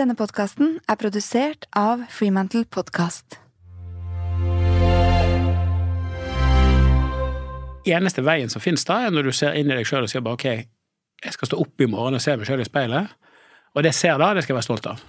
Denne podkasten er produsert av Freemantle Podcast. Eneste veien som finnes da, er når du ser inn i deg sjøl og sier bare ok, jeg skal stå opp i morgen og se meg sjøl i speilet. Og det jeg ser da, det skal jeg være stolt av.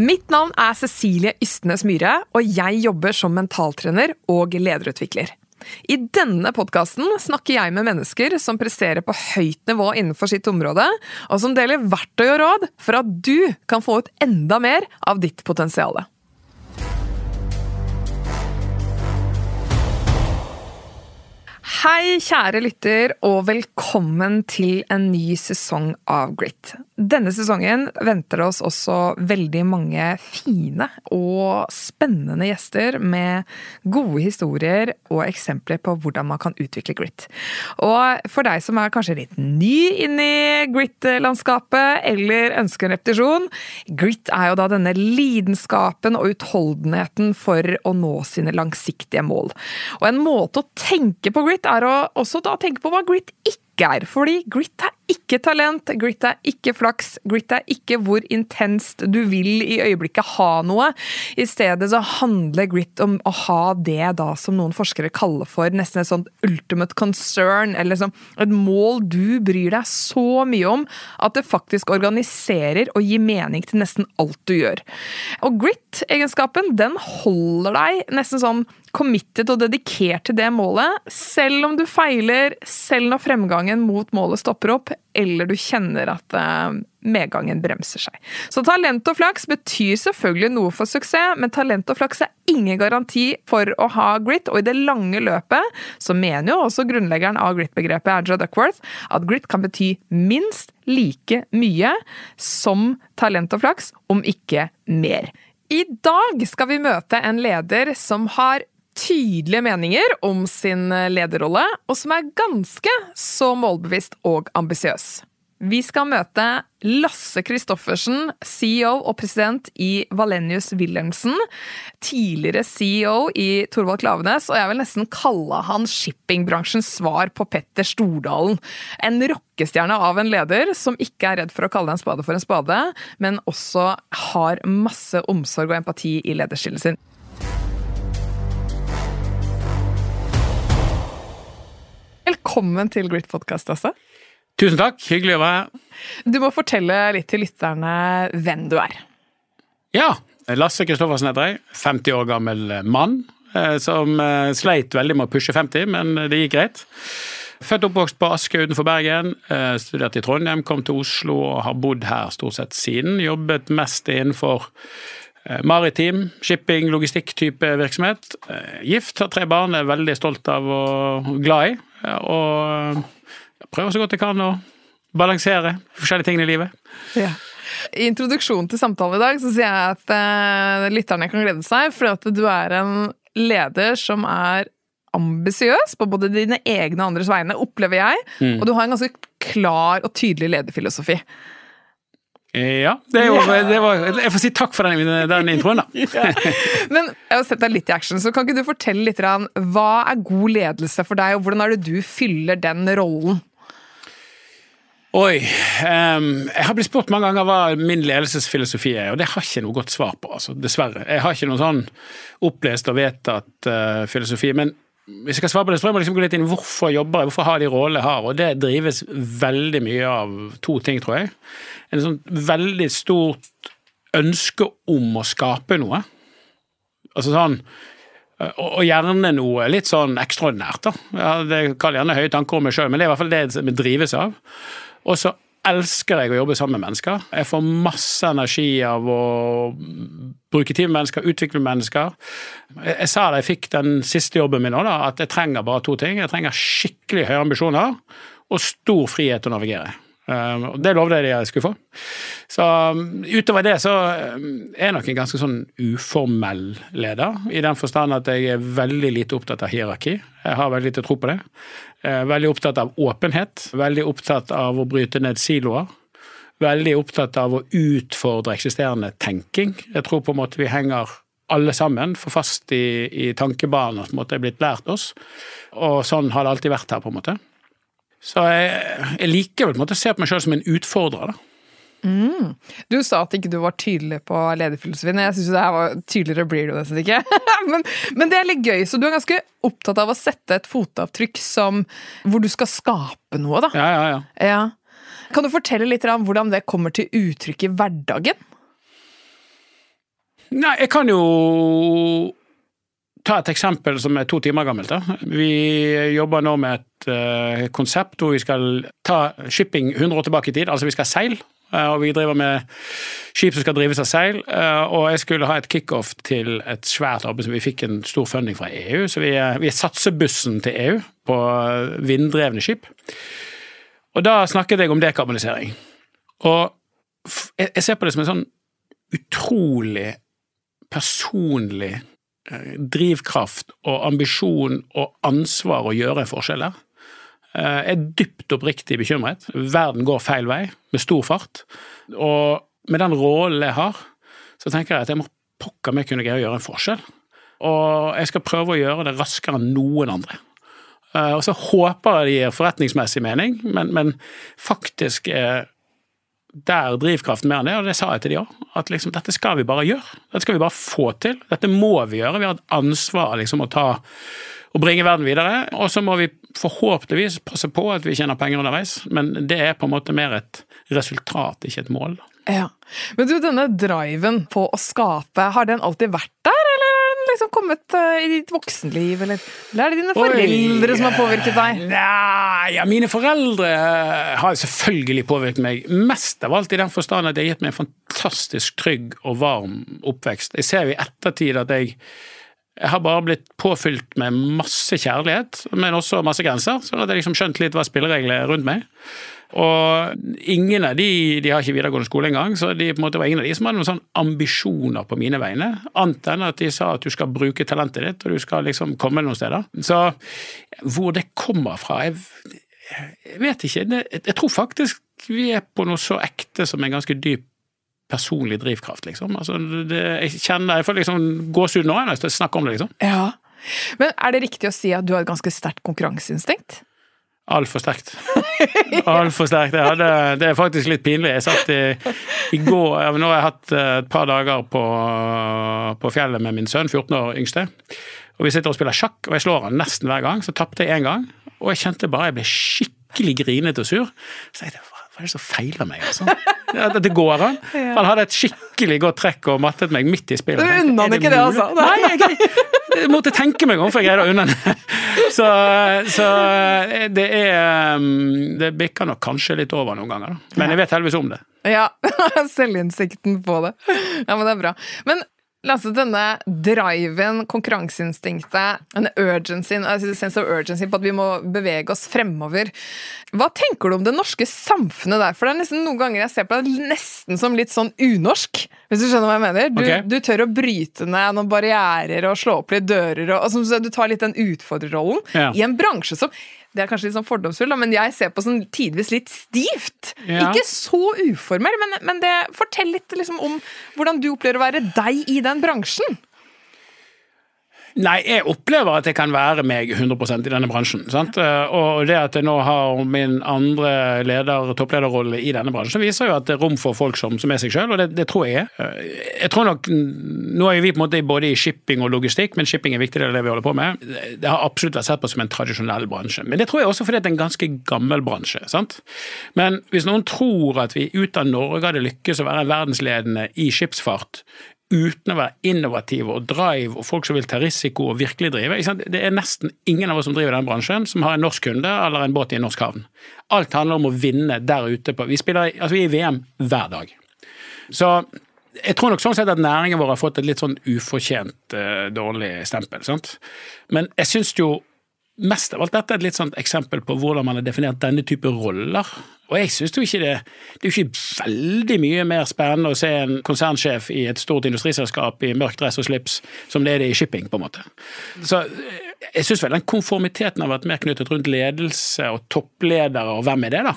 Mitt navn er Cecilie Ystnes Myhre, og jeg jobber som mentaltrener og lederutvikler. I denne podkasten snakker jeg med mennesker som presterer på høyt nivå innenfor sitt område, og som deler verktøy og råd for at du kan få ut enda mer av ditt potensial. Hei, kjære lytter, og velkommen til en ny sesong av Grit. Denne sesongen venter oss også veldig mange fine og spennende gjester med gode historier og eksempler på hvordan man kan utvikle grit. Og for deg som er kanskje litt ny inn i grit-landskapet, eller ønsker en repetisjon Grit er jo da denne lidenskapen og utholdenheten for å nå sine langsiktige mål. Og en måte å tenke på grit er å også da tenke på hva grit ikke er. Fordi grit er ikke talent, grit er ikke flaks, grit er ikke hvor intenst du vil i øyeblikket ha noe. I stedet så handler grit om å ha det da som noen forskere kaller for nesten et sånt ultimate concern, eller som et mål du bryr deg så mye om at det faktisk organiserer og gir mening til nesten alt du gjør. Og grit-egenskapen, den holder deg nesten sånn committed og dedikert til det målet, selv om du feiler, selv når fremgangen mot målet stopper opp, eller du kjenner at uh, medgangen bremser seg. Så talent og flaks betyr selvfølgelig noe for suksess, men talent og flaks er ingen garanti for å ha grit, og i det lange løpet så mener jo også grunnleggeren av grit-begrepet, Adja Duckworth, at grit kan bety minst like mye som talent og flaks, om ikke mer. I dag skal vi møte en leder som har tydelige meninger om sin lederrolle, og som er ganske så målbevisst og ambisiøs. Vi skal møte Lasse Christoffersen, CEO og president i Valenius Wilhelmsen. Tidligere CEO i Thorvald Klavenes, og jeg vil nesten kalle han shippingbransjens svar på Petter Stordalen. En rockestjerne av en leder som ikke er redd for å kalle en spade for en spade, men også har masse omsorg og empati i lederstilen sin. Velkommen til Grit-podkast, Lasse. Tusen takk, hyggelig å være her. Du må fortelle litt til lytterne hvem du er. Ja, Lasse Kristoffersen heter jeg. 50 år gammel mann eh, som eh, sleit veldig med å pushe 50, men det gikk greit. Født og oppvokst på Aske utenfor Bergen. eh, Studerte i Trondheim, kom til Oslo og har bodd her stort sett siden. Jobbet mest innenfor maritim, shipping, logistikk-type virksomhet. Eh, Gift, har tre barn, er veldig stolt av og glad i. Og prøver så godt jeg kan å balansere forskjellige ting i livet. Ja. I introduksjonen til samtalen i dag så sier jeg at uh, lytterne kan glede seg, fordi at du er en leder som er ambisiøs på både dine egne og andres vegne, opplever jeg. Mm. Og du har en ganske klar og tydelig lederfilosofi. Ja, det er jo, det var, jeg får si takk for den, den introen, da. Men jeg har sett deg litt i action, så kan ikke du fortelle litt om hva er god ledelse for deg, og hvordan er det du fyller den rollen? Oi. Um, jeg har blitt spurt mange ganger hva min ledelsesfilosofi er, og det har ikke noe godt svar på, altså, dessverre. Jeg har ikke noen sånn opplest og vedtatt uh, filosofi. Men hvis jeg skal svare på det, så må jeg liksom gå litt inn hvorfor jobber jeg, hvorfor har de rollene jeg har. Og det drives veldig mye av to ting, tror jeg. En sånn veldig stort ønske om å skape noe. Altså sånn og og gjerne noe litt sånn ekstraordinært. da. Det kaller jeg gjerne høye tanker om meg sjøl, men det er i hvert fall det vi drives av. Og så elsker jeg å jobbe sammen med mennesker. Jeg får masse energi av å bruke tid med mennesker, utvikle mennesker. Jeg, jeg sa da jeg fikk den siste jobben min da, at jeg trenger bare to ting. Jeg trenger skikkelig høye ambisjoner og stor frihet til å navigere. Um, det lovde jeg de jeg skulle få. Så um, utover det så um, er jeg nok en ganske sånn uformell leder, i den forstand at jeg er veldig lite opptatt av hierarki. Jeg har veldig lite tro på det. Er veldig opptatt av åpenhet, veldig opptatt av å bryte ned siloer. veldig opptatt av å utfordre eksisterende tenking. Jeg tror på en måte vi henger alle sammen for fast i, i tankebaner som er blitt lært oss. Og sånn har det alltid vært her, på en måte. Så jeg, jeg liker vel på en måte å se på meg sjøl som en utfordrer, da. Mm. Du sa at ikke du var tydelig på lederfilosofien. Jeg synes det her var tydeligere blir du nesten ikke. men, men, det er litt gøy, så du er ganske opptatt av å sette et fotavtrykk som, hvor du skal skape noe, da. Ja, ja, ja. ja. Kan du fortelle litt om hvordan det kommer til uttrykk i hverdagen? Nei, jeg kan jo ta et eksempel som er to timer gammelt. Da. Vi jobber nå med et uh, konsept hvor vi skal ta shipping 100 år tilbake i tid. Altså vi skal seile. Uh, og vi driver med skip som skal drives av seil. Uh, og jeg skulle ha et kickoff til et svært arbeid som vi fikk en stor funding fra EU. Så vi er, vi er satsebussen til EU på vinddrevne skip. Og da snakket jeg om dekarbonisering. Og jeg ser på det som en sånn utrolig personlig eh, drivkraft og ambisjon og ansvar å gjøre forskjeller. forskjell. Eh, jeg er dypt oppriktig bekymret. Verden går feil vei, med stor fart. Og med den rollen jeg har, så tenker jeg at jeg må pokker meg kunne greie å gjøre en forskjell. Og jeg skal prøve å gjøre det raskere enn noen andre. Eh, og så håper jeg det gir forretningsmessig mening, men, men faktisk er der drivkraften mer enn det, og det sa jeg til de òg. At liksom, dette skal vi bare gjøre. Dette skal vi bare få til. Dette må vi gjøre. Vi har et ansvar liksom å ta og bringe verden videre. Og så må vi forhåpentligvis passe på at vi tjener penger underveis, men det er på en måte mer et resultat, ikke et mål. Ja. Men du, denne driven på å skape, har den alltid vært der, liksom kommet uh, i ditt voksenliv, eller, eller er det dine foreldre Oi, som har påvirket deg? Nei, ja, mine foreldre eh, har selvfølgelig påvirket meg. Mest av alt i den forstand at de har gitt meg en fantastisk trygg og varm oppvekst. Jeg ser jo i ettertid at jeg jeg har bare blitt påfylt med masse kjærlighet, men også masse grenser. Så jeg liksom skjønt litt hva spillereglene er rundt meg. Og ingen av de de har ikke videregående skole engang, så de på en måte var ingen av de som hadde noen sånn ambisjoner på mine vegne. Annet enn at de sa at du skal bruke talentet ditt, og du skal liksom komme noen steder. Så hvor det kommer fra, jeg, jeg vet ikke. Jeg tror faktisk vi er på noe så ekte som en ganske dyp personlig drivkraft, liksom. Altså, det, jeg kjenner, jeg får liksom gåsehud nå når jeg snakker om det, liksom. Ja. Men er det riktig å si at du har et ganske sterkt konkurranseinstinkt? Altfor sterkt. Altfor sterkt. det er faktisk litt pinlig. Jeg satt i, i går Nå har jeg hatt eh, et par dager på, på, fjellet med min sønn, 14 år yngste. Og Vi sitter og spiller sjakk, og jeg slår han nesten hver gang. Så tapte jeg én gang, og jeg kjente bare jeg ble skikkelig grinete og sur. Så jeg tenkte, hva er det som feiler meg? Altså? Ja, det går an. Han hadde et skikkelig godt trekk og mattet meg midt i spillet. Du unna han ikke det, altså? Nei, jeg, jeg, måtte tenke meg om, for jeg greide å unne det. Så, så, det er um, Det bikker nok kanskje litt over noen ganger, da. Men jeg vet heldigvis om det. Ja, selvinnsikten på det. Ja, men det er bra. Men Lasse, denne driven, konkurranseinstinktet, denne urgencyen, altså sense of urgency på at vi må bevege oss fremover. Hva tenker du om det norske samfunnet der? For det er nesten noen ganger jeg ser på det nesten som litt sånn unorsk, hvis du skjønner hva jeg mener? Du, okay. du tør å bryte ned noen barrierer og slå opp litt dører, og, altså, du tar litt den utfordrerrollen ja. i en bransje som det er kanskje litt sånn fordomsfull, men jeg ser på sånn tidvis litt stivt. Ja. Ikke så uformell, men, men det, fortell litt liksom, om hvordan du opplever å være deg i den bransjen. Nei, jeg opplever at jeg kan være meg 100% i denne bransjen. Sant? Og det at jeg nå har min andre leder, topplederrolle i denne bransjen, viser jo at det er rom for folk som, som er seg sjøl, og det, det, tror jeg er. Jeg tror nok, Nå er vi på en måte både i shipping og logistikk, men shipping er en viktig, del av det vi holder på med. Det har absolutt vært sett på som en tradisjonell bransje. Men det tror jeg også fordi det er en ganske gammel bransje. sant? Men hvis noen tror at vi ut av Norge hadde lykkes å være verdensledende i skipsfart uten å være innovative og drive og folk som vil ta risiko og virkelig drive. Det er nesten ingen av oss som driver den bransjen som har en norsk kunde eller en båt i en norsk havn. Alt handler om å vinne der ute. På. Vi spiller altså vi er i VM hver dag. Så jeg tror nok sånn sett at næringen vår har fått et litt sånn ufortjent uh, dårlig stempel. Sant? Men jeg syns jo mest av alt dette er et litt sånt eksempel på hvordan man har definert denne type roller. Og jeg syns jo ikke det Det er jo ikke veldig mye mer spennende å se en konsernsjef i et stort industriselskap i mørk dress og slips som det er det i shipping, på en måte. Så eh, jeg syns vel den konformiteten har vært mer knyttet rundt ledelse og toppledere, og hvem er det, da?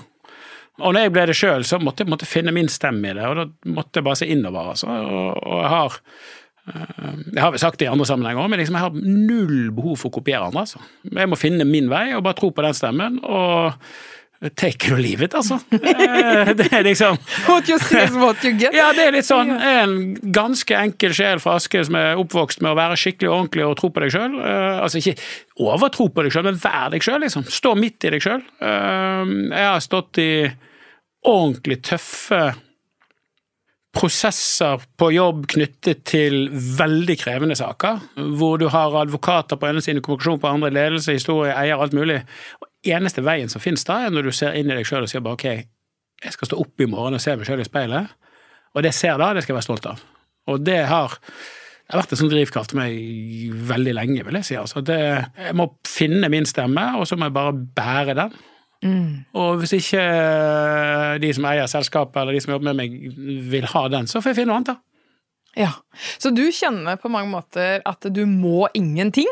Og når jeg ble det sjøl, så måtte jeg finne min stemme i det, og da måtte jeg bare se innover. Altså. Og, og jeg har eh, jeg har vi sagt i andre sammenhenger òg, men liksom jeg har null behov for å kopiere andre. Altså. Jeg må finne min vei og bare tro på den stemmen. og Take it or leave it, altså. Eh, det er liksom What you see is what you get. Ja, det er litt sånn. En ganske enkel sjel fra Aske som er oppvokst med å være skikkelig ordentlig og tro på deg sjøl. Altså ikke overtro på deg sjøl, men vær deg sjøl, liksom. Stå midt i deg sjøl. Jeg har stått i ordentlig tøffe prosesser på jobb knyttet til veldig krevende saker, hvor du har advokater på ene siden, kommunikasjon på andre, ledelse, historie, eier, alt mulig. Og eneste veien som finnes da, er når du ser inn i deg sjøl og sier bare ok, jeg skal stå opp i morgen og se meg sjøl i speilet, og det jeg ser da, det skal jeg være stolt av. Og det har, det har vært en sånn drivkraft for meg veldig lenge, vil jeg si. Altså, det, jeg må finne min stemme, og så må jeg bare bære den. Mm. Og hvis ikke de som eier selskapet eller de som jobber med meg, vil ha den, så får jeg finne noe annet, da. Ja, Så du kjenner på mange måter at du må ingenting?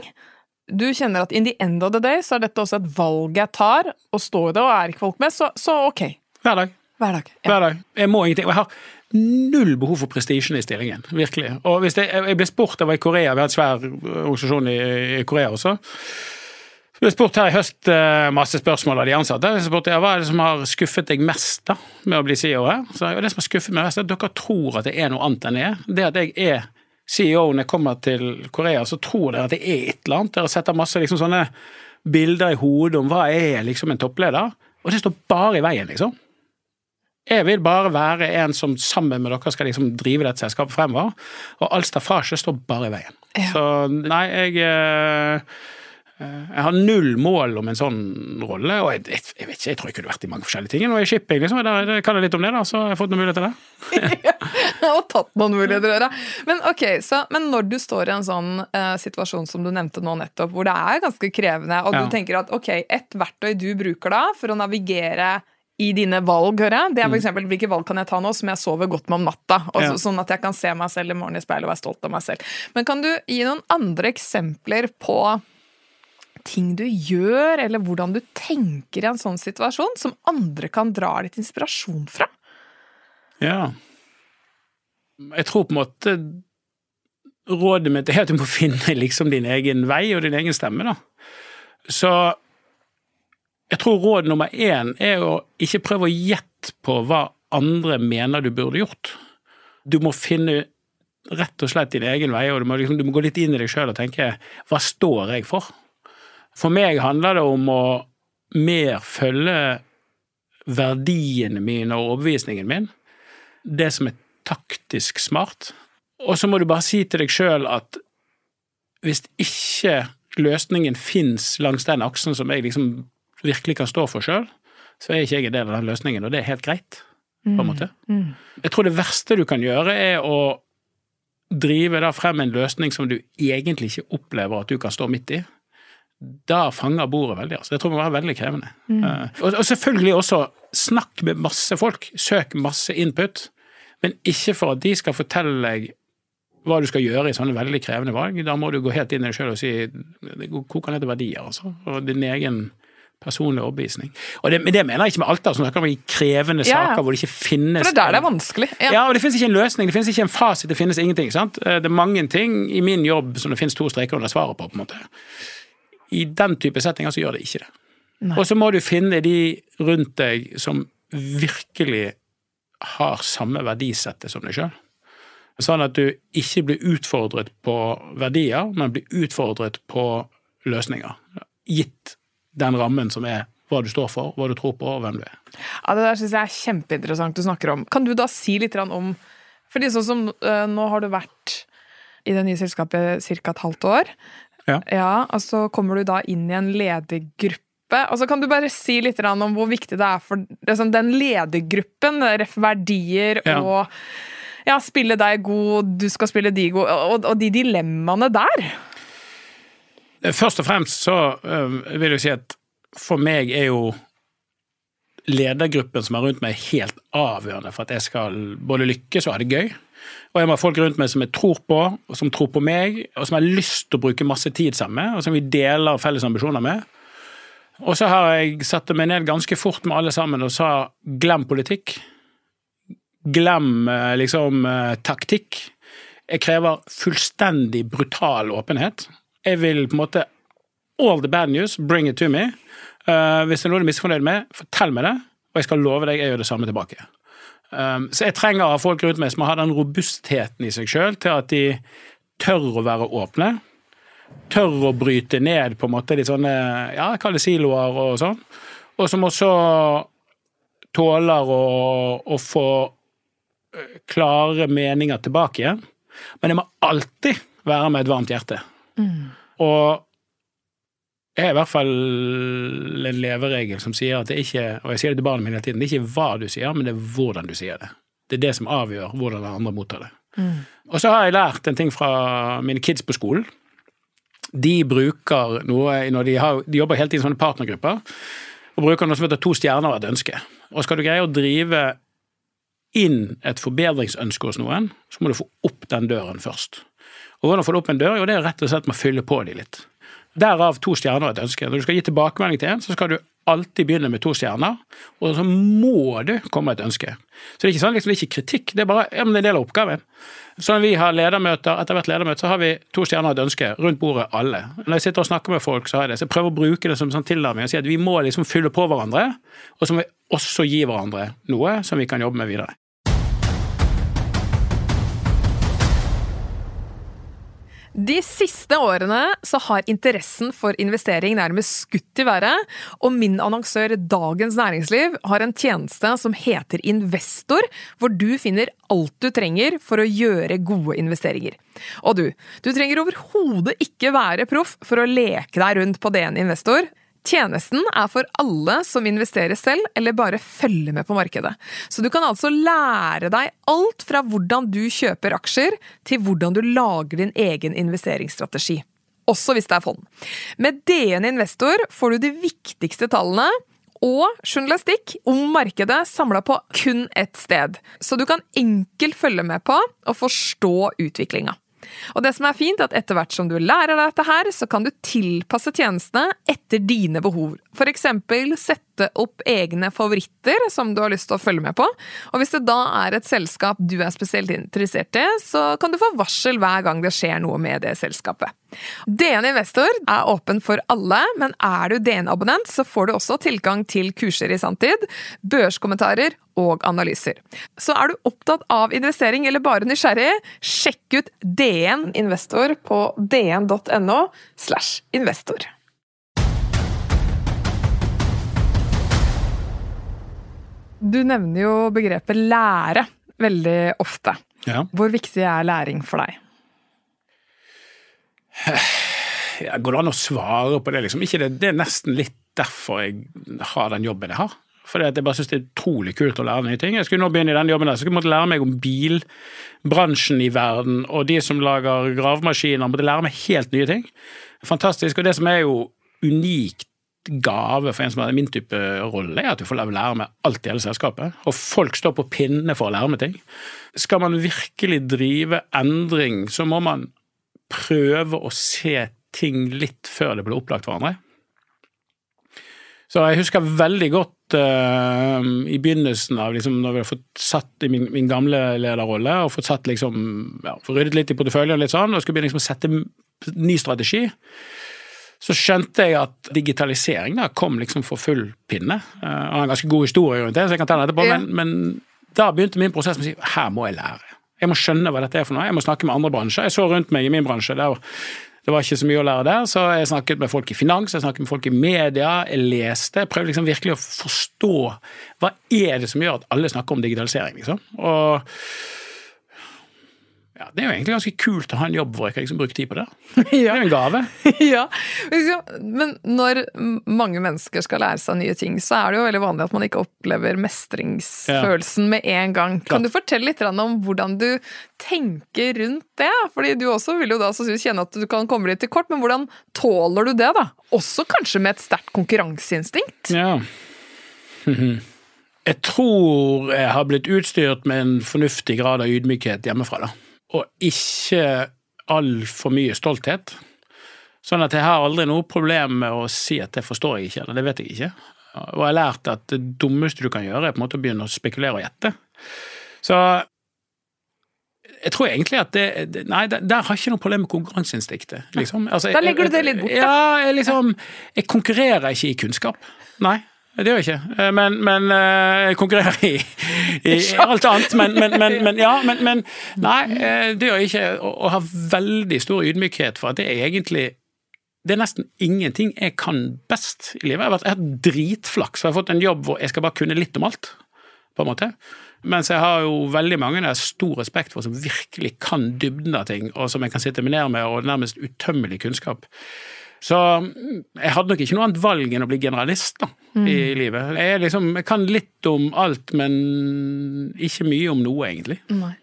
Du kjenner at in the end of the day så er dette også et valg jeg tar, og står i det og er ikke folk med, så, så ok. Hver dag. Hver dag. Ja. Hver dag. Jeg må ingenting. Og jeg har null behov for prestisjen i stillingen. Virkelig. Og hvis det, jeg ble spurt, jeg var i Korea, vi har en svær organisasjon i, i Korea også. Du har spurt her i høst uh, masse spørsmål av de ansatte. Jeg spurte, ja, Hva er det som har skuffet deg mest da, med å bli CEO her? Så Det som har skuffet meg mest, er at dere tror at det er noe annet enn det er. Det at jeg er CEO når jeg kommer til Korea, så tror dere at det er et eller annet. Dere setter masse liksom, sånne bilder i hodet om hva er liksom en toppleder, og det står bare i veien, liksom. Jeg vil bare være en som sammen med dere skal liksom drive dette selskapet fremover, og all staffasje står bare i veien. Ja. Så nei, jeg Eh, jeg har null mål om en sånn rolle, og jeg, jeg, jeg, vet ikke, jeg tror jeg kunne vært i mange forskjellige ting. Er jeg shipping, liksom, jeg kan jeg litt om det, da, så jeg har fått noen muligheter der. ja, og tatt noen muligheter, da. Men ok, så, men når du står i en sånn uh, situasjon som du nevnte nå nettopp, hvor det er ganske krevende, og ja. du tenker at ok, et verktøy du bruker da for å navigere i dine valg, hører jeg. Det er f.eks. eksempel hvilke valg kan jeg ta nå som jeg sover godt med om natta? Også, ja. Sånn at jeg kan se meg selv i morgen i speilet og være stolt av meg selv. Men kan du gi noen andre eksempler på ting du gjør, eller hvordan du tenker i en sånn situasjon, som andre kan dra litt inspirasjon fra? Ja. Jeg tror på en måte Rådet mitt er at du må finne liksom din egen vei og din egen stemme, da. Så jeg tror råd nummer én er å ikke prøve å gjette på hva andre mener du burde gjort. Du må finne rett og slett din egen vei, og du må, liksom, du må gå litt inn i deg sjøl og tenke hva står jeg for? For meg handler det om å mer følge verdiene mine og overbevisningen min. Det som er taktisk smart. Og så må du bare si til deg sjøl at hvis ikke løsningen fins langs den aksen som jeg liksom virkelig kan stå for sjøl, så er ikke jeg en del av den løsningen, og det er helt greit. på en mm. måte. Mm. Jeg tror det verste du kan gjøre, er å drive da frem en løsning som du egentlig ikke opplever at du kan stå midt i da fanger bordet veldig. altså. Det tror jeg må være veldig krevende. Mm. Uh, og, og, selvfølgelig også snakk med masse folk. Søk masse input. Men ikke for at de skal fortelle deg hva du skal gjøre i sånne veldig krevende valg. Da må du gå helt inn i deg sjøl og si hvor kan dette verdier, altså. Og din egen personlig overbevisning. Og det, det, mener jeg ikke med alt. altså Det kan være krevende ja, saker hvor det ikke finnes For det er der det er vanskelig. Ja. ja, og det finnes ikke en løsning, det finnes ikke en fasit, det finnes ingenting. sant? Eh, det er mange ting i min jobb som det finnes to streker under svaret på. på en måte. I den type settinger så gjør det ikke det. Nei. Og så må du finne de rundt deg som virkelig har samme verdisettet som deg sjøl. Sånn at du ikke blir utfordret på verdier, men blir utfordret på løsninger. Gitt den rammen som er hva du står for, hva du tror på, og hvem du er. Ja, Det der syns jeg er kjempeinteressant du snakker om. Kan du da si litt om fordi sånn som uh, Nå har du vært i det nye selskapet ca. et halvt år. Ja. ja, og så kommer du da inn i en ledergruppe. Altså, kan du bare si litt om hvor viktig det er for liksom, den ledergruppen, ref. verdier ja. og ja, spille deg god, du skal spille de god, og, og de dilemmaene der? Først og fremst så vil jeg si at for meg er jo ledergruppen som er rundt meg, helt avgjørende for at jeg skal både lykkes og ha det gøy. Og jeg må ha folk rundt meg som jeg tror på, og som tror på meg, og som jeg har lyst til å bruke masse tid sammen med, og som vi deler felles ambisjoner med. Og så har jeg satt meg ned ganske fort med alle sammen og sa glem politikk. Glem eh, liksom eh, taktikk. Jeg krever fullstendig brutal åpenhet. Jeg vil på en måte all the bad news, bring it to me. Uh, hvis det er noe du er misfornøyd med, fortell meg det, og jeg skal love deg jeg gjør det samme tilbake. Um, så jeg trenger folk rundt meg som har den robustheten i seg sjøl til at de tør å være åpne. Tør å bryte ned på en måte de sånne ja, kaller det siloer og sånn. Og som også tåler å, å få klare meninger tilbake igjen. Men jeg må alltid være med et varmt hjerte. Mm. Og jeg har i hvert fall en leveregel som sier at det ikke og jeg sier det til barna mine hele tiden, det er ikke hva du sier, men det er hvordan du sier det. Det er det som avgjør hvordan andre mottar det. Mm. Og så har jeg lært en ting fra mine kids på skolen. De bruker noe når de, har, de jobber hele tiden i sånne partnergrupper, og bruker noe som heter to stjerner og et ønske. Og skal du greie å drive inn et forbedringsønske hos noen, så må du få opp den døren først. Og hvordan får du opp en dør? Jo, det er rett og slett med å fylle på de litt. Derav to stjerner og et ønske. Når du skal gi tilbakemelding til en, så skal du alltid begynne med to stjerner, og så må du komme med et ønske. Så det er ikke sånn, liksom, det er ikke kritikk, det er bare ja, men det er en del av oppgaven. Så når vi har ledermøter, etter hvert ledermøte, så har vi to stjerner og et ønske rundt bordet, alle. Når jeg sitter og snakker med folk, så har jeg det. Så jeg prøver å bruke det som sånn tilnærming og si at vi må liksom fylle på hverandre, og så må vi også gi hverandre noe som vi kan jobbe med videre. De siste årene så har interessen for investering nærmest skutt i været, og min annonsør Dagens Næringsliv har en tjeneste som heter Investor, hvor du finner alt du trenger for å gjøre gode investeringer. Og du, du trenger overhodet ikke være proff for å leke deg rundt på DN Investor. Tjenesten er for alle som investerer selv eller bare følger med på markedet. Så du kan altså lære deg alt fra hvordan du kjøper aksjer, til hvordan du lager din egen investeringsstrategi. Også hvis det er fond. Med DN Investor får du de viktigste tallene og journalistikk om markedet samla på kun ett sted. Så du kan enkelt følge med på og forstå utviklinga. Og det som er fint, er at etter hvert som du lærer deg dette her, så kan du tilpasse tjenestene etter dine behov. For eksempel sette opp egne favoritter som du har lyst til å følge med på. Og hvis det da er et selskap du er spesielt interessert i, så kan du få varsel hver gang det skjer noe med det selskapet. DN Investor er åpen for alle, men er du DN-abonnent, så får du også tilgang til kurser i sanntid, børskommentarer og analyser. Så er du opptatt av investering eller bare nysgjerrig, sjekk ut DN Investor på dn.no slash investor. Du nevner jo begrepet lære veldig ofte. Ja. Hvor viktig er læring for deg? Går det an å svare på det? Liksom? Det, det, er nesten litt derfor jeg har den jobben jeg har. Fordi jeg bare syns det er utrolig kult å lære nye ting. Jeg skulle nå begynne i den jobben der, så jeg måtte lære meg om bilbransjen i verden, og de som lager gravemaskiner. Måtte lære meg helt nye ting. Fantastisk. Og det som er jo unikt gave for en som har min type rolle, er at du får lære meg alt i hele selskapet. Og folk står på pinne for å lære meg ting. Skal man virkelig drive endring, så må man prøve å se ting litt før det blir opplagt for andre. Så jeg husker veldig godt uh, i begynnelsen av liksom, når vi har fått satt i min, min gamle lederrolle og fått satt liksom, ja, ryddet litt i porteføljen og litt sånn, og skulle begynne liksom, å sette ny strategi. Så skjønte jeg at digitalisering da kom liksom for full pinne. Uh, jeg har en ganske god historie rundt det, så jeg kan ta den etterpå, ja. men, men, da begynte min prosess med å si her må jeg lære. Jeg må skjønne hva dette er for noe. Jeg må snakke med andre bransjer. Jeg så rundt meg i min bransje. Der, det var ikke så mye å lære der, så jeg snakket med folk i finans, jeg snakket med folk i media, jeg leste. Jeg prøvde liksom virkelig å forstå hva er det som gjør at alle snakker om digitalisering. liksom. Og ja, Det er jo egentlig ganske kult å ha en jobb hvor jeg kan liksom bruke tid på det. Ja. Det er jo en gave. ja, Men når mange mennesker skal lære seg nye ting, så er det jo veldig vanlig at man ikke opplever mestringsfølelsen ja. med en gang. Kan du fortelle litt om hvordan du tenker rundt det? Fordi du også vil jo da kjenne at du kan komme litt til kort, men hvordan tåler du det? da? Også kanskje med et sterkt konkurranseinstinkt? Ja. Jeg tror jeg har blitt utstyrt med en fornuftig grad av ydmykhet hjemmefra. da og ikke altfor mye stolthet. Sånn at jeg har aldri noe problem med å si at det forstår jeg ikke, eller det vet jeg ikke. Og jeg har lært at det dummeste du kan gjøre, er på en måte å begynne å spekulere og gjette. Så jeg tror egentlig at det, Nei, der har jeg ikke noe problem med konkurranseinstinktet. Liksom. Altså, Da legger du det litt bort, da. Ja, jeg liksom Jeg konkurrerer ikke i kunnskap. Nei. Det gjør jeg ikke, Eh, men, men eh, jeg konkurrerer i, i alt annet. Men, men, men, ja, men, men Nei, eh, det gjør jeg ikke. Og, har veldig stor ydmykhet for at det er egentlig det er nesten ingenting jeg kan best i livet. Jeg har, vært, jeg har hatt dritflaks, for jeg har fått en jobb hvor jeg skal bare kunne litt om alt. på en måte. Mens jeg har jo veldig mange jeg har stor respekt for som virkelig kan dybden av ting, og som jeg kan sitte meg ned med, og nærmest utømmelig kunnskap. Så mm, jeg hadde nok ikke noe annet valg enn å bli generalist da, i livet. Jeg, liksom, jeg kan litt om alt, men ikke mye om noe, egentlig. Nei.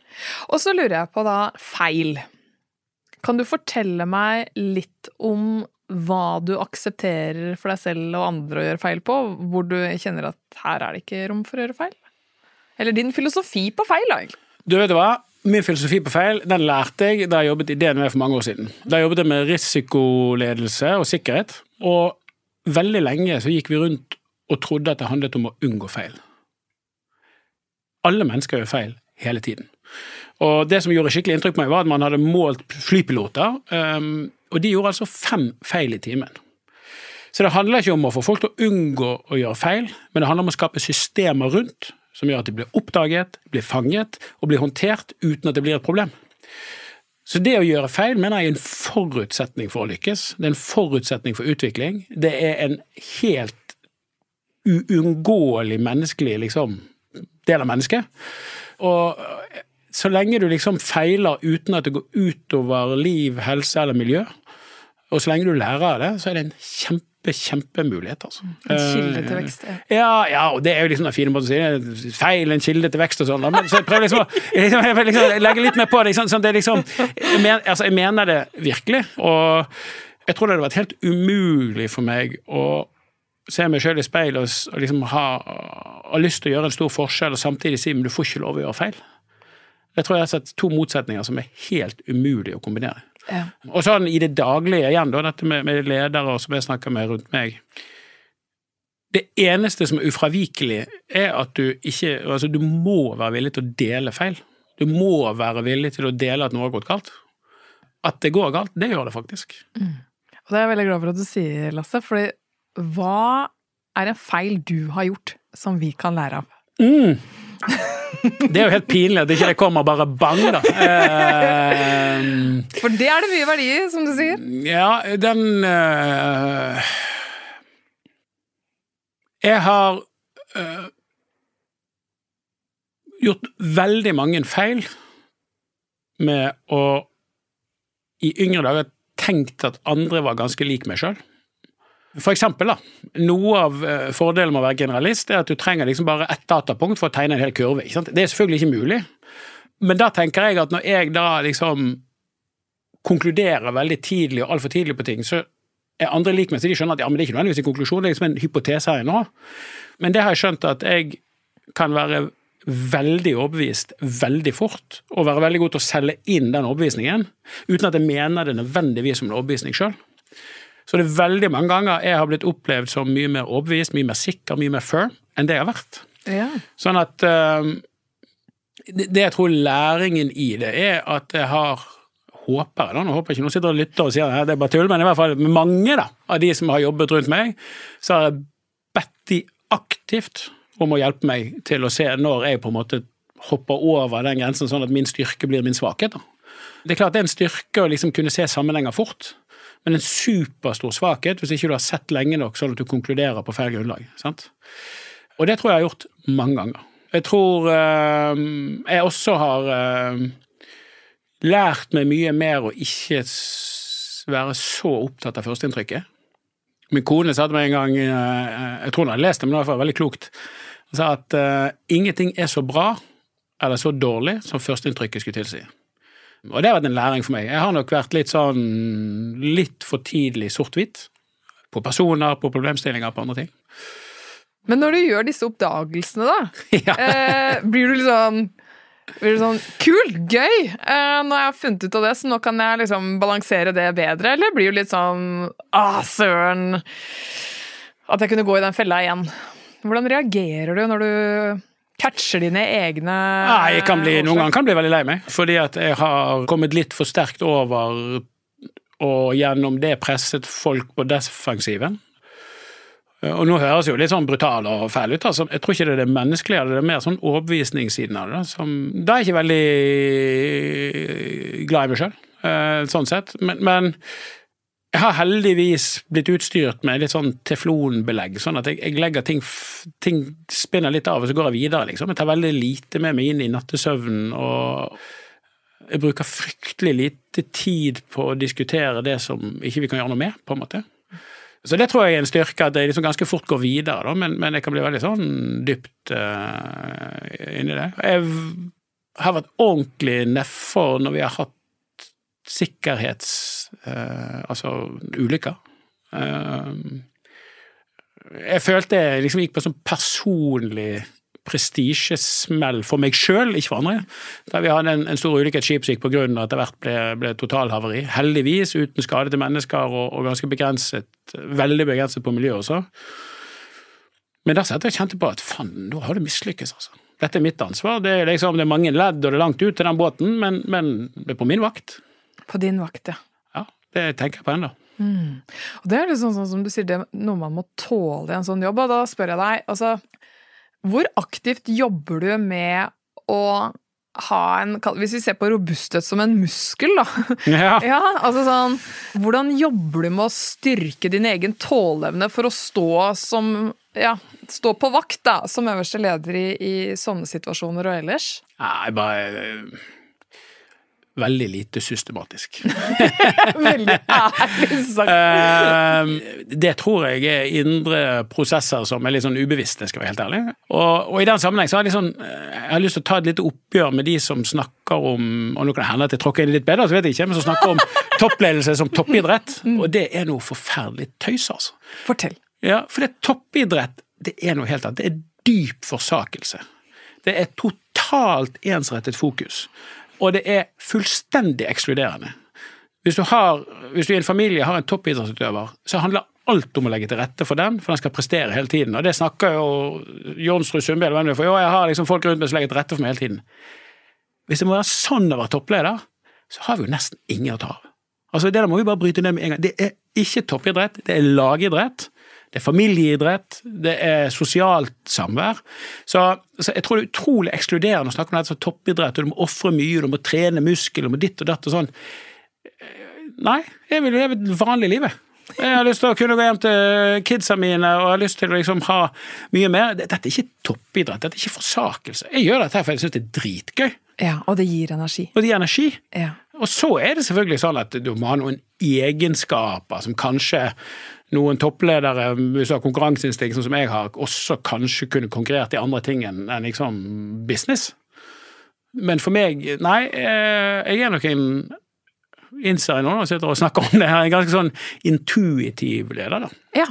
Og så lurer jeg på da feil. Kan du fortelle meg litt om hva du aksepterer for deg selv og andre å gjøre feil på? Hvor du kjenner at her er det ikke rom for å gjøre feil? Eller din filosofi på feil, da, egentlig. Du vet hva? Min filosofi på feil den lærte jeg da jeg jobbet i DNV for mange år siden. Da jobbet jeg med risikoledelse og sikkerhet. Og veldig lenge så gikk vi rundt og trodde at det handlet om å unngå feil. Alle mennesker gjør feil hele tiden. Og Det som gjorde skikkelig inntrykk på meg, var at man hadde målt flypiloter, um, og de gjorde altså fem feil i timen. Så det handler ikke om å få folk til å unngå å gjøre feil, men det handler om å skape systemer rundt som gjør at de blir oppdaget, blir fanget og blir håndtert uten at det blir et problem. Så det å gjøre feil mener jeg er en forutsetning for å lykkes. Det er en forutsetning for utvikling. Det er en helt uunngåelig menneskelig liksom, del av mennesket. Og så lenge du liksom feiler uten at det går utover liv, helse eller miljø, og så lenge du lærer av det, så er det en kjempe, kjempemulighet, altså. En kilde til vekst. ja. Ja, ja, og det er jo liksom den fine måten å si det. Feil, en kilde til vekst og sånn. Men så jeg prøver liksom, å- liksom, liksom legge litt mer på det. Sånn, sånn, det er liksom, jeg, men, altså, jeg mener det virkelig. Og jeg tror det hadde vært helt umulig for meg å se meg sjøl i speilet og, og liksom ha, ha lyst til å gjøre en stor forskjell, og samtidig si men du får ikke lov å gjøre feil. Jeg tror jeg har sett to motsetninger som er helt umulig å kombinere. Ja. Og sånn i det daglige igjen, da, dette med, med ledere som jeg snakker med rundt meg. Det eneste som er ufravikelig, er at du ikke Altså, du må være villig til å dele feil. Du må være villig til å dele at noe har gått galt. At det går galt, det gjør det faktisk. Og det er jeg veldig glad for at du sier, Lasse, fordi hva er en feil du har gjort som vi kan lære av? Mm. Det er jo helt pinlig at ikke det kommer bare bang, da. Uh, For det er det mye verdi i, som du sier. Ja, den uh, Jeg har uh, gjort veldig mange feil med å i yngre dager tenkt at andre var ganske lik meg sjøl. For eksempel, da. Noe av eh, fordelen med å være generalist er at du trenger liksom bare ett datapunkt for å tegne en hel kurve. Det er selvfølgelig ikke mulig. Men da tenker jeg at når jeg da liksom konkluderer veldig tidlig og altfor tidlig på ting, så er andre lik meg, så de skjønner at ja, men det er ikke nødvendigvis en konklusjon, det er liksom en hypotese her nå. Men det har jeg skjønt at jeg kan være veldig overbevist veldig fort, og være veldig god til å selge inn den overbevisningen, uten at jeg mener det nødvendigvis som en overbevisning sjøl. Så det er veldig mange ganger jeg har blitt opplevd som mye mer overbevist, mye mer sikker, mye mer firm enn det jeg har vært. Ja. Sånn at eh, det, jeg tror læringen i det, er at jeg har Håper jeg nå håper jeg ikke noen sitter og lytter og sier at det er bare tull, men i hvert fall med mange da, av de som har jobbet rundt meg, så har jeg bedt de aktivt om å hjelpe meg til å se når jeg på en måte hopper over den grensen, sånn at min styrke blir min svakhet. Da. Det er klart det er en styrke å liksom kunne se sammenhenger fort, men en superstor svakhet hvis ikke du har sett lenge nok sånn at du konkluderer på feil grunnlag. sant? Og det tror jeg jeg har gjort mange ganger. Jeg tror eh, jeg også har eh, lært meg mye mer å ikke være så opptatt av førsteinntrykket. Min kone sa til meg en gang, eh, jeg tror hun hadde lest det, men det var i hvert fall veldig klokt, hun sa at ingenting er så bra eller så dårlig som førsteinntrykket skulle tilsi. Og det har vært en læring for meg. Jeg har nok vært litt sånn litt for tidlig sort-hvitt. På personer, på problemstillinger, på andre ting. Men når du gjør disse oppdagelsene, da, ja. eh, blir du litt sånn Blir du sånn Kult! Gøy! Eh, nå har jeg funnet ut av det, så nå kan jeg liksom balansere det bedre. Eller blir du litt sånn Ah, søren! At jeg kunne gå i den fella igjen. Hvordan reagerer du når du catcher dine egne Nei, jeg kan bli, Noen ganger kan jeg bli veldig lei meg, fordi at jeg har kommet litt for sterkt over og gjennom det presset folk på defensiven. Og nå høres jo litt sånn brutal og fæl ut. altså. Jeg tror ikke det er det menneskelige, det er mer sånn overbevisningssiden av det. Som, da er jeg ikke veldig glad i meg sjøl, sånn sett. Men, men, jeg har heldigvis blitt utstyrt med litt sånn teflonbelegg, sånn at jeg, jeg legger ting, ting spinner litt av, og så går jeg videre, liksom. Jeg tar veldig lite med meg inn i nattesøvnen. og jeg bruker fryktelig lite tid på å diskutere det som ikke vi kan gjøre noe med, på en måte. Så det tror jeg er en styrke, at jeg liksom ganske fort går videre, da, men, men, jeg kan bli veldig sånn dypt uh, inni det. Jeg har vært ordentlig nedfor når vi har hatt sikkerhets... Uh, altså ulykker. Eh, jeg følte jeg liksom gikk på sånn personlig prestisjesmell for meg sjøl, ikke for andre. Da vi hadde en, en stor ulykke, et skip som gikk på grunn, og etter hvert ble, ble totalhavari. Heldigvis uten skade til mennesker og, og, ganske begrenset, veldig begrenset på miljøet også. Men der satt jeg og kjente på at faen, nå har det mislykkes, altså. Dette er mitt ansvar. Det er, liksom, det er mange ledd, og det er langt ut til den båten, men, men det er på min vakt. På din vakt, ja. Det tenker jeg på ennå. Mm. Og det er liksom sånn som du sier, det er noe man må tåle i en sånn jobb, og da spør jeg deg, altså hvor aktivt jobber du med å ha en Hvis vi ser på robusthet som en muskel, da. Ja. ja altså sånn, hvordan jobber du med å styrke din egen tåleevne for å stå som ja, stå på vakt da, som øverste leder i, i sånne situasjoner og ellers? Nei, bare veldig lite systematisk. veldig ærlig sagt. Ehm, det tror jeg er indre prosesser som er litt sånn ubevisste, skal jeg være helt ærlig. Og, og i den sammenheng så har jeg, sånn, jeg har lyst til å ta et lite oppgjør med de som snakker om og nå kan det hende at jeg tråkker inn litt bedre, så vet jeg ikke, men som snakker om toppledelse som toppidrett. Mm. Og det er noe forferdelig tøys, altså. Fortell. Ja, for det toppidrett, det er noe helt annet. Det er dyp forsakelse. Det er totalt ensrettet fokus og det er fullstendig ekskluderende. Hvis du, har, hvis du i en familie har en toppidrettsutøver, så handler alt om å legge til rette for den, for den skal prestere hele tiden. Og det snakker jo Jonsrud er for. Jo, jeg har liksom folk rundt meg som legger til rette for meg hele tiden. Hvis det må være sånn å være toppleder, så har vi jo nesten ingen å ta av. Altså, Det der må vi bare bryte ned med en gang. Det er ikke toppidrett, det er lagidrett. Det er familieidrett, det er sosialt samvær. Så, så, jeg tror det er utrolig ekskluderende å snakke om dette som toppidrett, og du må ofre mye, du må trene muskel, du må ditt og datt og sånn. Nei, jeg vil leve et vanlig livet. Jeg har lyst til å kunne gå hjem til kidsa mine og har lyst til å liksom ha mye mer. Dette er ikke toppidrett, dette er ikke forsakelse. Jeg gjør dette for jeg syns det er dritgøy. Ja, Og det gir energi. Og det gir energi. Ja. Og så er det selvfølgelig sånn at du må ha noen egenskaper som kanskje noen toppledere hvis du har konkurranseinstinkt, sånn som jeg har, også kanskje kunne konkurrert i andre ting enn liksom business. Men for meg, nei, eh, jeg er nok en innser jeg nå når jeg sitter og snakker om det her, en ganske sånn intuitiv leder, da. Ja.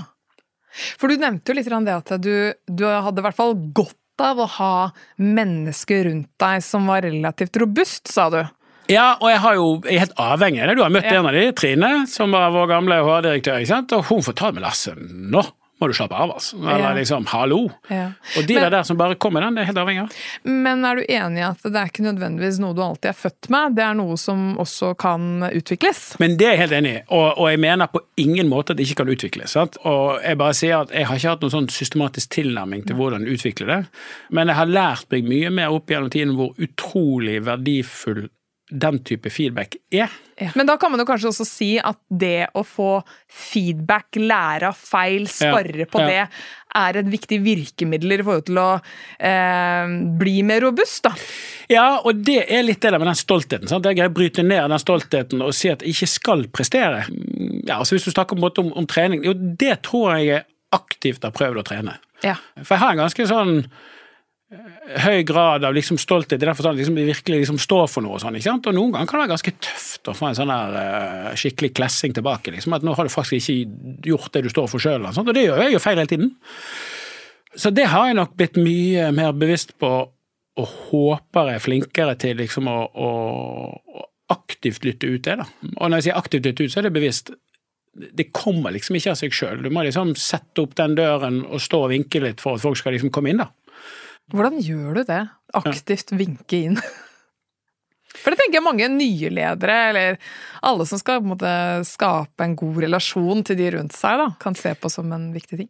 For du nevnte jo litt det at du, du hadde i hvert fall godt av å ha mennesker rundt deg som var relativt robust, sa du. Ja, og jeg, jo, jeg er helt avhengig av det. Du har møtt ja. en av de, Trine, som var vår gamle HR-direktør. ikke sant? Og hun fortalte meg Lasse, nå må du slappe av, altså. Eller ja. liksom, hallo. Ja. Og de men, der som bare kommer den, det er helt avhengig av. Men er du enig i at det er ikke nødvendigvis noe du alltid er født med? Det er noe som også kan utvikles? Men det er jeg helt enig i, og, og, jeg mener på ingen måte at det ikke kan utvikles. Sant? Og jeg bare sier at jeg har ikke hatt noen sånn systematisk tilnærming til hvordan utvikle det, men jeg har lært meg mye mer opp gjennom tiden hvor utrolig verdifull den type feedback er. Ja. Men da kan man jo kanskje også si at det å få feedback, lære av feil, spare ja. på ja. det, er et viktig virkemiddel i forhold til å eh, bli mer robust, da. Ja, og det er litt det der med den stoltheten. Sant? Jeg greier å bryte ned den stoltheten og si at jeg ikke skal prestere. Ja, altså Hvis du snakker om, om, om trening, jo det tror jeg jeg aktivt har prøvd å trene. For jeg har en ganske sånn høy grad av liksom stolthet i den forstand liksom, virkelig liksom står for noe. Og sånn, ikke sant? Og noen ganger kan det være ganske tøft å få en sånn der uh, skikkelig klessing tilbake. liksom, At nå har du faktisk ikke gjort det du står for sjøl. Og, og det gjør jeg jo feil hele tiden. Så det har jeg nok blitt mye mer bevisst på og håper jeg er flinkere til liksom å, å aktivt lytte ut det. da. Og når jeg sier aktivt lytte ut, så er det bevisst. Det kommer liksom ikke av seg sjøl. Du må liksom sette opp den døren og stå og vinke litt for at folk skal liksom komme inn. da. Hvordan gjør du det? Aktivt vinke inn? For det tenker jeg mange nye ledere, eller alle som skal på en måte, skape en god relasjon til de rundt seg, da, kan se på som en viktig ting.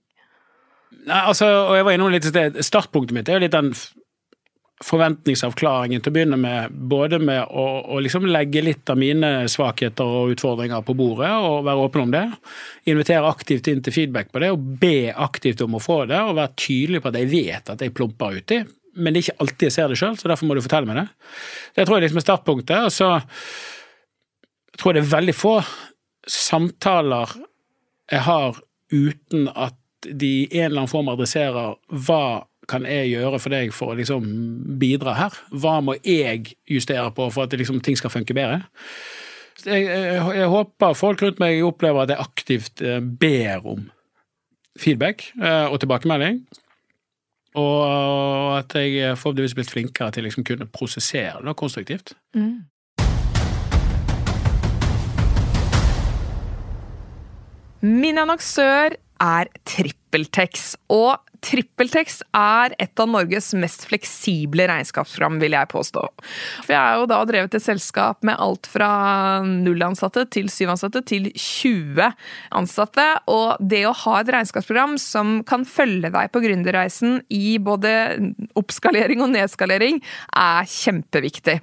Nei, altså, og jeg var innom litt i sted, Startpunktet mitt er jo litt den forventningsavklaringen til å begynne med. Både med å, å liksom legge litt av mine svakheter og utfordringer på bordet og være åpen om det. Invitere aktivt inn til feedback på det og be aktivt om å få det. Og være tydelig på at jeg vet at jeg plumper uti, men det er ikke alltid jeg ser det sjøl, så derfor må du fortelle meg det. Det tror jeg liksom er startpunktet. Og så tror jeg det er veldig få samtaler jeg har uten at de i en eller annen form adresserer hva kan jeg gjøre for deg for å liksom bidra her? Hva må jeg justere på for at liksom, ting skal funke bedre? Jeg, jeg, jeg, håper folk rundt meg opplever at jeg aktivt eh, ber om feedback eh, og tilbakemelding. Og at jeg forhåpentligvis blitt flinkere til å liksom kunne prosessere det konstruktivt. Mm. Min annonsør er TrippelTex, og TrippelTex er et av Norges mest fleksible regnskapsprogram, vil jeg påstå. For jeg har jo da drevet et selskap med alt fra null ansatte til syv ansatte til 20 ansatte, og det å ha et regnskapsprogram som kan følge deg på gründerreisen i både oppskalering og nedskalering, er kjempeviktig.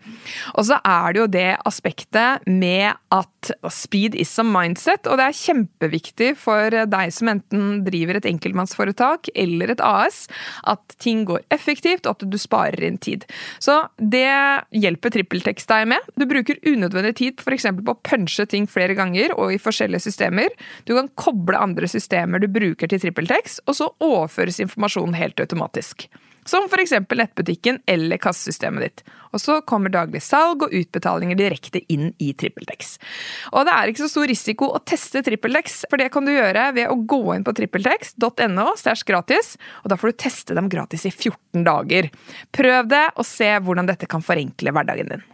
Og så er det jo det aspektet med at speed is a mindset, og det er kjempeviktig for deg som enten driver et enkeltmannsforetak eller et AS, at ting går effektivt, og at du sparer inn tid. Så det hjelper TrippelTex deg med. Du bruker unødvendig tid f.eks. på å punche ting flere ganger og i forskjellige systemer. Du kan koble andre systemer du bruker til TrippelTex, og så overføres informasjonen helt automatisk. Som f.eks. nettbutikken eller kassesystemet ditt. Og så kommer daglig salg og utbetalinger direkte inn i TrippelTex. Og det er ikke så stor risiko å teste TrippelTex, for det kan du gjøre ved å gå inn på trippeltex.no gratis, og da får du teste dem gratis i 14 dager. Prøv det, og se hvordan dette kan forenkle hverdagen din.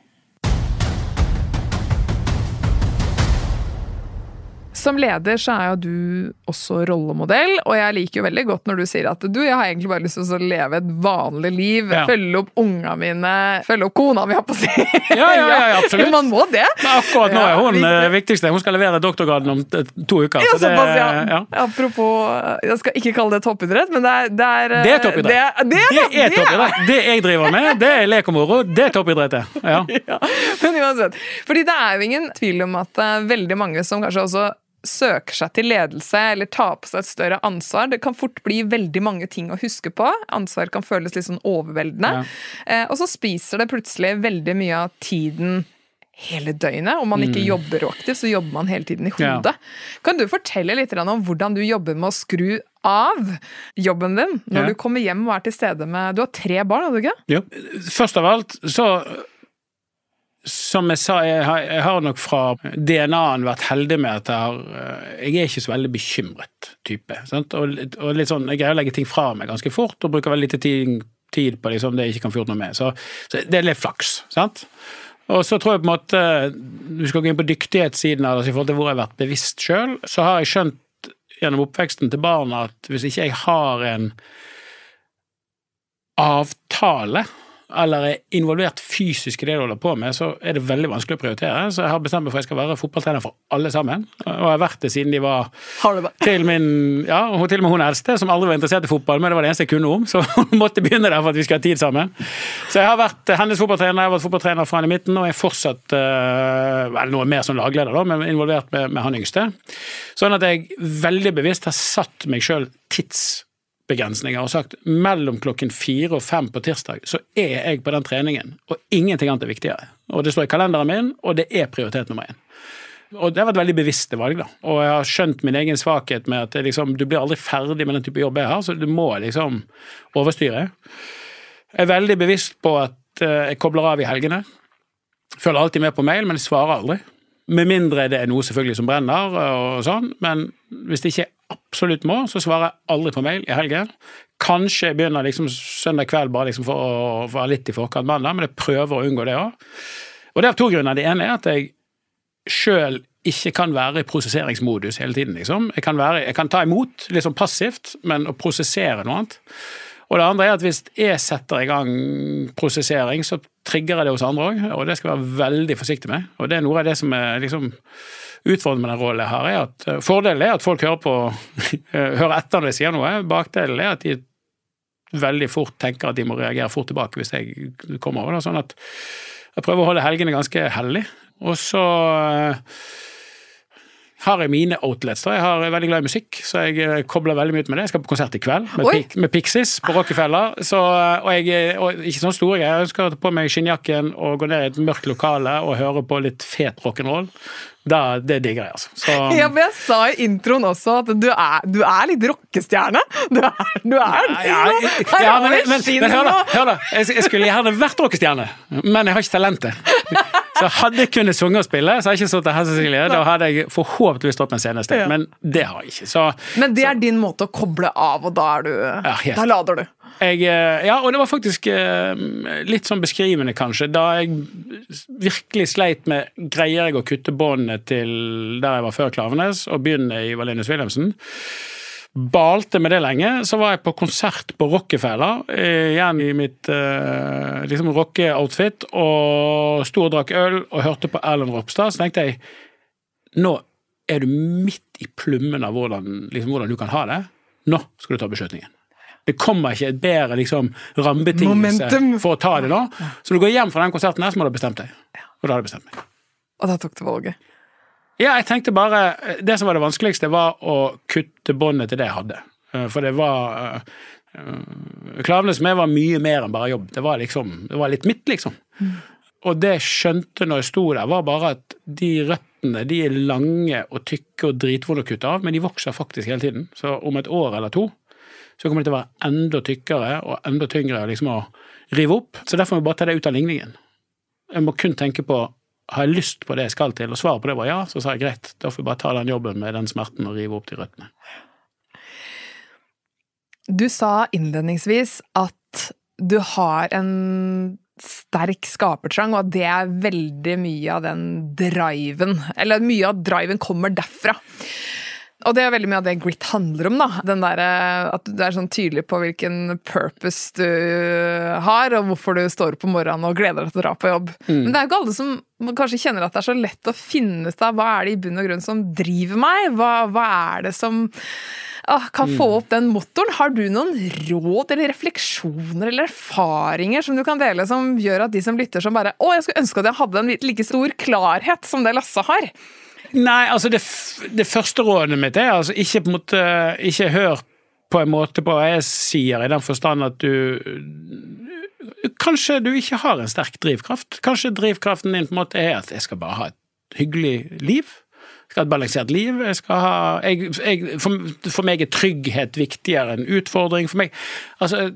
Som leder så er jo du også rollemodell, og jeg liker jo veldig godt når du sier at du, jeg har egentlig bare lyst til å leve et vanlig liv, ja. følge opp unga mine, følge opp kona mi, har på å si. Ja, ja, ja, absolutt. Man må det. Men akkurat nå er hun ja, eh, viktigste. Hun skal levere doktorgraden om to uker. Ja, så det, ja. Apropos, jeg skal ikke kalle det toppidrett, men det er Det er, det er toppidrett. Det, det, det er toppidrett. Det jeg driver med, det er lek og moro. Det er toppidrettet. Ja. Men uansett. Fordi det er jo ingen tvil om at uh, veldig mange som kanskje også søker seg til ledelse eller tar på seg et større ansvar. Det kan fort bli veldig mange ting å huske på. Ansvar kan føles litt sånn overveldende. Ja. Eh, og så spiser det plutselig veldig mye av tiden hele døgnet. Om man ikke mm. jobber aktivt, så jobber man hele tiden i hodet. Ja. Kan du fortelle litt om hvordan du jobber med å skru av jobben din når ja. du kommer hjem og er til stede med Du har tre barn, har du ikke? Jo. Først av alt så som jeg sa, jeg har, jeg har nok fra DNA-en vært heldig med at jeg har eh, Jeg er ikke så veldig bekymret type. Og, og, litt sånn, Jeg greier å legge ting fra meg ganske fort og bruker veldig lite tid, tid på liksom, det jeg ikke kan få gjort noe med. Så, så, det er litt flaks. sant? Og så tror jeg på en måte Du skal gå inn på dyktighetssiden av det, altså i forhold til hvor jeg har vært bevisst sjøl. Så har jeg skjønt gjennom oppveksten til barna at hvis ikke jeg har en avtale eller er involvert fysisk i det du holder på med, så er det veldig vanskelig å prioritere. Så jeg har bestemt meg for at jeg skal være fotballtrener for alle sammen. Og jeg har vært det siden de var til min ja, og til og med hun eldste, som aldri var interessert i fotball, men det var det eneste jeg kunne om, så hun måtte begynne der for at vi skulle ha tid sammen. Så jeg har vært hennes fotballtrener, jeg har vært fotballtrener fra han i midten, og jeg er fortsatt uh, vel noe mer som lagleder, da, men involvert med, med han yngste. Sånn at jeg veldig bevisst har satt meg sjøl tids begrensninger og sagt mellom klokken fire og fem på tirsdag så er jeg på den treningen, og ingenting annet er viktigere. Og det står i kalenderen min, og det er prioritet nummer én. Og det har vært veldig bevisste valg, da. Og jeg har skjønt min egen svakhet med at liksom, du blir aldri ferdig med den type jobb jeg har, så du må liksom overstyre. Jeg er veldig bevisst på at eh, jeg kobler av i helgene. Følger alltid med på mail, men jeg svarer aldri. Med mindre det er noe selvfølgelig som brenner og sånn, men hvis det ikke absolutt må, så svarer jeg aldri på mail i helgen. Kanskje jeg begynner liksom søndag kveld bare liksom for å være litt i forkant mandag, men jeg prøver å unngå det òg. Og det er av to grunner. Det ene er at jeg sjøl ikke kan være i prosesseringsmodus hele tiden. liksom. Jeg kan, være, jeg kan ta imot litt sånn passivt, men å prosessere noe annet. Og det andre er at hvis jeg setter i gang prosessering, så trigger jeg det hos andre òg, og det skal jeg være veldig forsiktig med. Og det er noe av det som er liksom utfordrende med den rollen har, er at eh, fordelen er at folk hører på, hører etter når jeg sier noe. Bakdelen er at de veldig fort tenker at de må reagere fort tilbake hvis jeg kommer over. Sånn at jeg prøver å holde helgene ganske hellig. Og så eh, har jeg mine outlets. da. Jeg har veldig glad i musikk, så jeg eh, kobler veldig mye ut med det. Jeg skal på konsert i kveld med, Pik med Pixies på Rockefeller. Så, eh, og, jeg, og ikke sånn store greier. Jeg ønsker å ta på meg skinnjakken og gå ned i et mørkt lokale og høre på litt fet rock'n'roll. Da, det digger jeg, altså. Så, ja, men Jeg sa i introen også at du er, du er litt rockestjerne. Du er, du er ja, ja, ja, men, men, men, hør da, hør da. Jeg, jeg skulle gjerne vært rockestjerne, men jeg har ikke talentet. Så hadde jeg kunnet sunge og spille, så hadde jeg ikke stått her, Cecilie. Da hadde jeg forhåpentligvis stått på en scene et sted, men det har jeg ikke. Så, men det er så, din måte å koble av, og da er du ja, Da lader du. Jeg, eh, ja, og det var faktisk eh, litt sånn beskrivende, kanskje. Da jeg virkelig sleit med Greier jeg å kutte båndet til der jeg var før Klavenes, og begynne i Valenius Wilhelmsen? balte med det lenge. Så var jeg på konsert på Rockefeller, eh, igjen i mitt liksom rockeoutfit, og sto og drakk øl og hørte på Erlend Ropstad. Så tenkte jeg nå er du midt i plummen av hvordan, liksom, hvordan du kan ha det. Nå skal du ta beslutningen. Det kommer ikke et bedre liksom, rammebetingelse for å ta det nå. Så du går hjem fra den konserten her, så må du ha bestemt deg. Og da har jeg bestemt meg. Og da tok du valget? Ja, jeg tenkte bare Det som var det vanskeligste, var å kutte båndet til det jeg hadde. Eh, for det var uh, Klavenes med var mye mer enn bare jobb. Det var liksom, det var litt mitt, liksom. Mm. Og det jeg skjønte når jeg sto der, var bare at de røttene de er lange og tykke og dritvonde å kutte av, men de vokser faktisk hele tiden. Så om et år eller to så kommer de til å være enda tykkere og enda tyngre liksom å rive opp. Så derfor må vi bare ta det ut av ligningen. Jeg må kun tenke på har jeg lyst på det jeg skal til, og svaret på det var ja, så sa jeg greit, da får vi bare ta den jobben med den smerten og rive opp de røttene. Du sa innledningsvis at du har en sterk skapertrang, og at det er veldig mye av den driven Eller mye av driven kommer derfra. Og det er veldig mye av det grit handler om. da. Den der, At du er sånn tydelig på hvilken purpose du har, og hvorfor du står opp om morgenen og gleder deg til å dra på jobb. Mm. Men det er jo ikke alle som kanskje kjenner at det er så lett å finne ut av hva er det i bunn og grunn som driver meg? Hva, hva er det som ah, kan få mm. opp den motoren? Har du noen råd eller refleksjoner eller erfaringer som du kan dele, som gjør at de som lytter som bare Å, jeg skulle ønske at jeg hadde en like stor klarhet som det Lasse har. Nei, altså det, det, første rådet mitt er altså ikke på en måte Ikke hør på en måte på hva jeg sier, i den forstand at du Kanskje du ikke har en sterk drivkraft. Kanskje drivkraften din på en måte er at jeg skal bare ha et hyggelig liv. Jeg skal ha et balansert liv. Ha, jeg, jeg, for, for, meg er trygghet viktigere enn utfordring. For meg Altså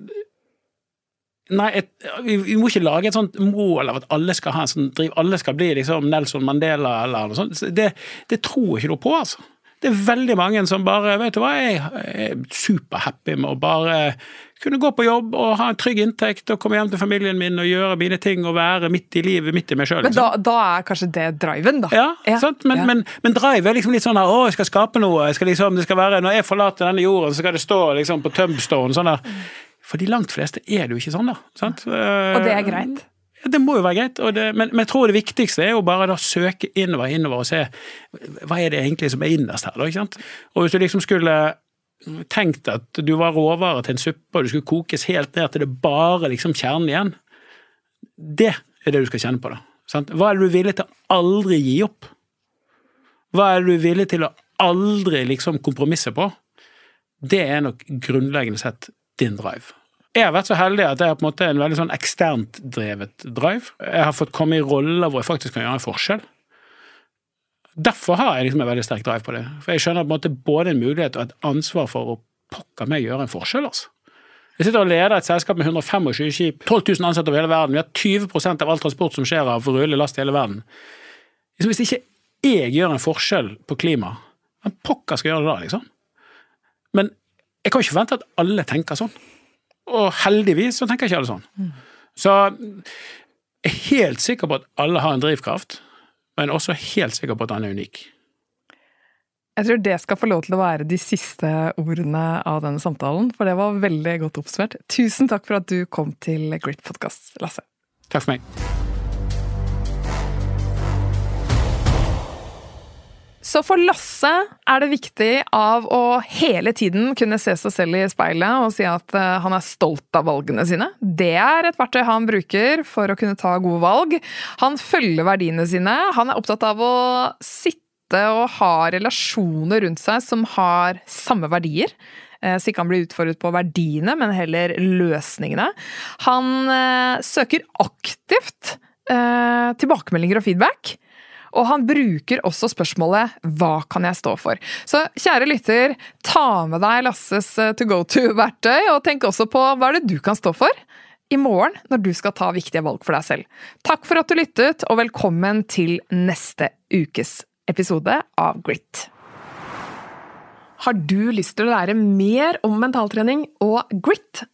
Nei, et, vi, vi, må ikke lage et sånt mål av at alle skal ha en sånn driv, alle skal bli liksom Nelson Mandela eller noe sånt. Det, det tror jeg ikke noe på, altså. Det er veldig mange som bare Vet du hva, jeg er superhappy med å bare kunne gå på jobb og ha en trygg inntekt og komme hjem til familien min og gjøre mine ting og være midt i livet, midt i meg sjøl. Men da, liksom. da, er kanskje det driven, da? Ja, ja. Men, ja. Men, men, drive er liksom litt sånn her å, jeg skal skape noe. Jeg skal liksom, det skal være, Når jeg forlater denne jorden, så skal det stå liksom på Tubstone sånn der for de langt fleste er det jo ikke sånn, da. Sant? Og det er greit? Det må jo være greit, det, men, men, jeg tror det viktigste er jo bare da søke innover, innover og se hva er det egentlig som er innerst her, da. ikke sant? Og hvis du liksom skulle tenkt at du var råvare til en suppe, og du skulle kokes helt ned til det bare liksom kjernen igjen, det er det du skal kjenne på, da. Sant? Hva er det du er villig til å aldri gi opp? Hva er det du er villig til å aldri liksom kompromisse på? Det er nok grunnleggende sett din drive. Jeg har vært så heldig at jeg har på en måte en veldig sånn eksternt drevet drive. Jeg har fått komme i roller hvor jeg faktisk kan gjøre en forskjell. Derfor har jeg liksom en veldig sterk drive på det. For jeg skjønner på en måte både en mulighet og et ansvar for å pokker meg gjøre en forskjell. altså. Jeg sitter og leder et selskap med 125 skip, 12 000 ansatte over hele verden. Vi har 20 av all transport som skjer av rullende last i hele verden. Hvis ikke jeg gjør en forskjell på klima, hvem pokker skal gjøre det da, liksom? Men jeg kan ikke forvente at alle tenker sånn. Og heldigvis så tenker ikke alle sånn. Så jeg er helt sikker på at alle har en drivkraft, men også helt sikker på at han er unik. Jeg tror det skal få lov til å være de siste ordene av denne samtalen, for det var veldig godt oppsummert. Tusen takk for at du kom til Grit Podcast, Lasse. Takk for meg. Så for Lasse er det viktig av å hele tiden kunne se seg selv i speilet og si at eh, han er stolt av valgene sine. Det er et verktøy han bruker for å kunne ta gode valg. Han følger verdiene sine. Han er opptatt av å sitte og ha relasjoner rundt seg som har samme verdier. Eh, så ikke han blir utfordret på verdiene, men heller løsningene. Han eh, søker aktivt tilbakemeldinger og feedback. Og han bruker også spørsmålet 'Hva kan jeg stå for?' Så kjære lytter, ta med deg Lasses eh, to go to-verktøy, og tenk også på hva er det du kan stå for i morgen når du skal ta viktige valg for deg selv. Takk for at du lyttet, og velkommen til neste ukes episode av Grit. Har du lyst til å lære mer om mentaltrening og grit?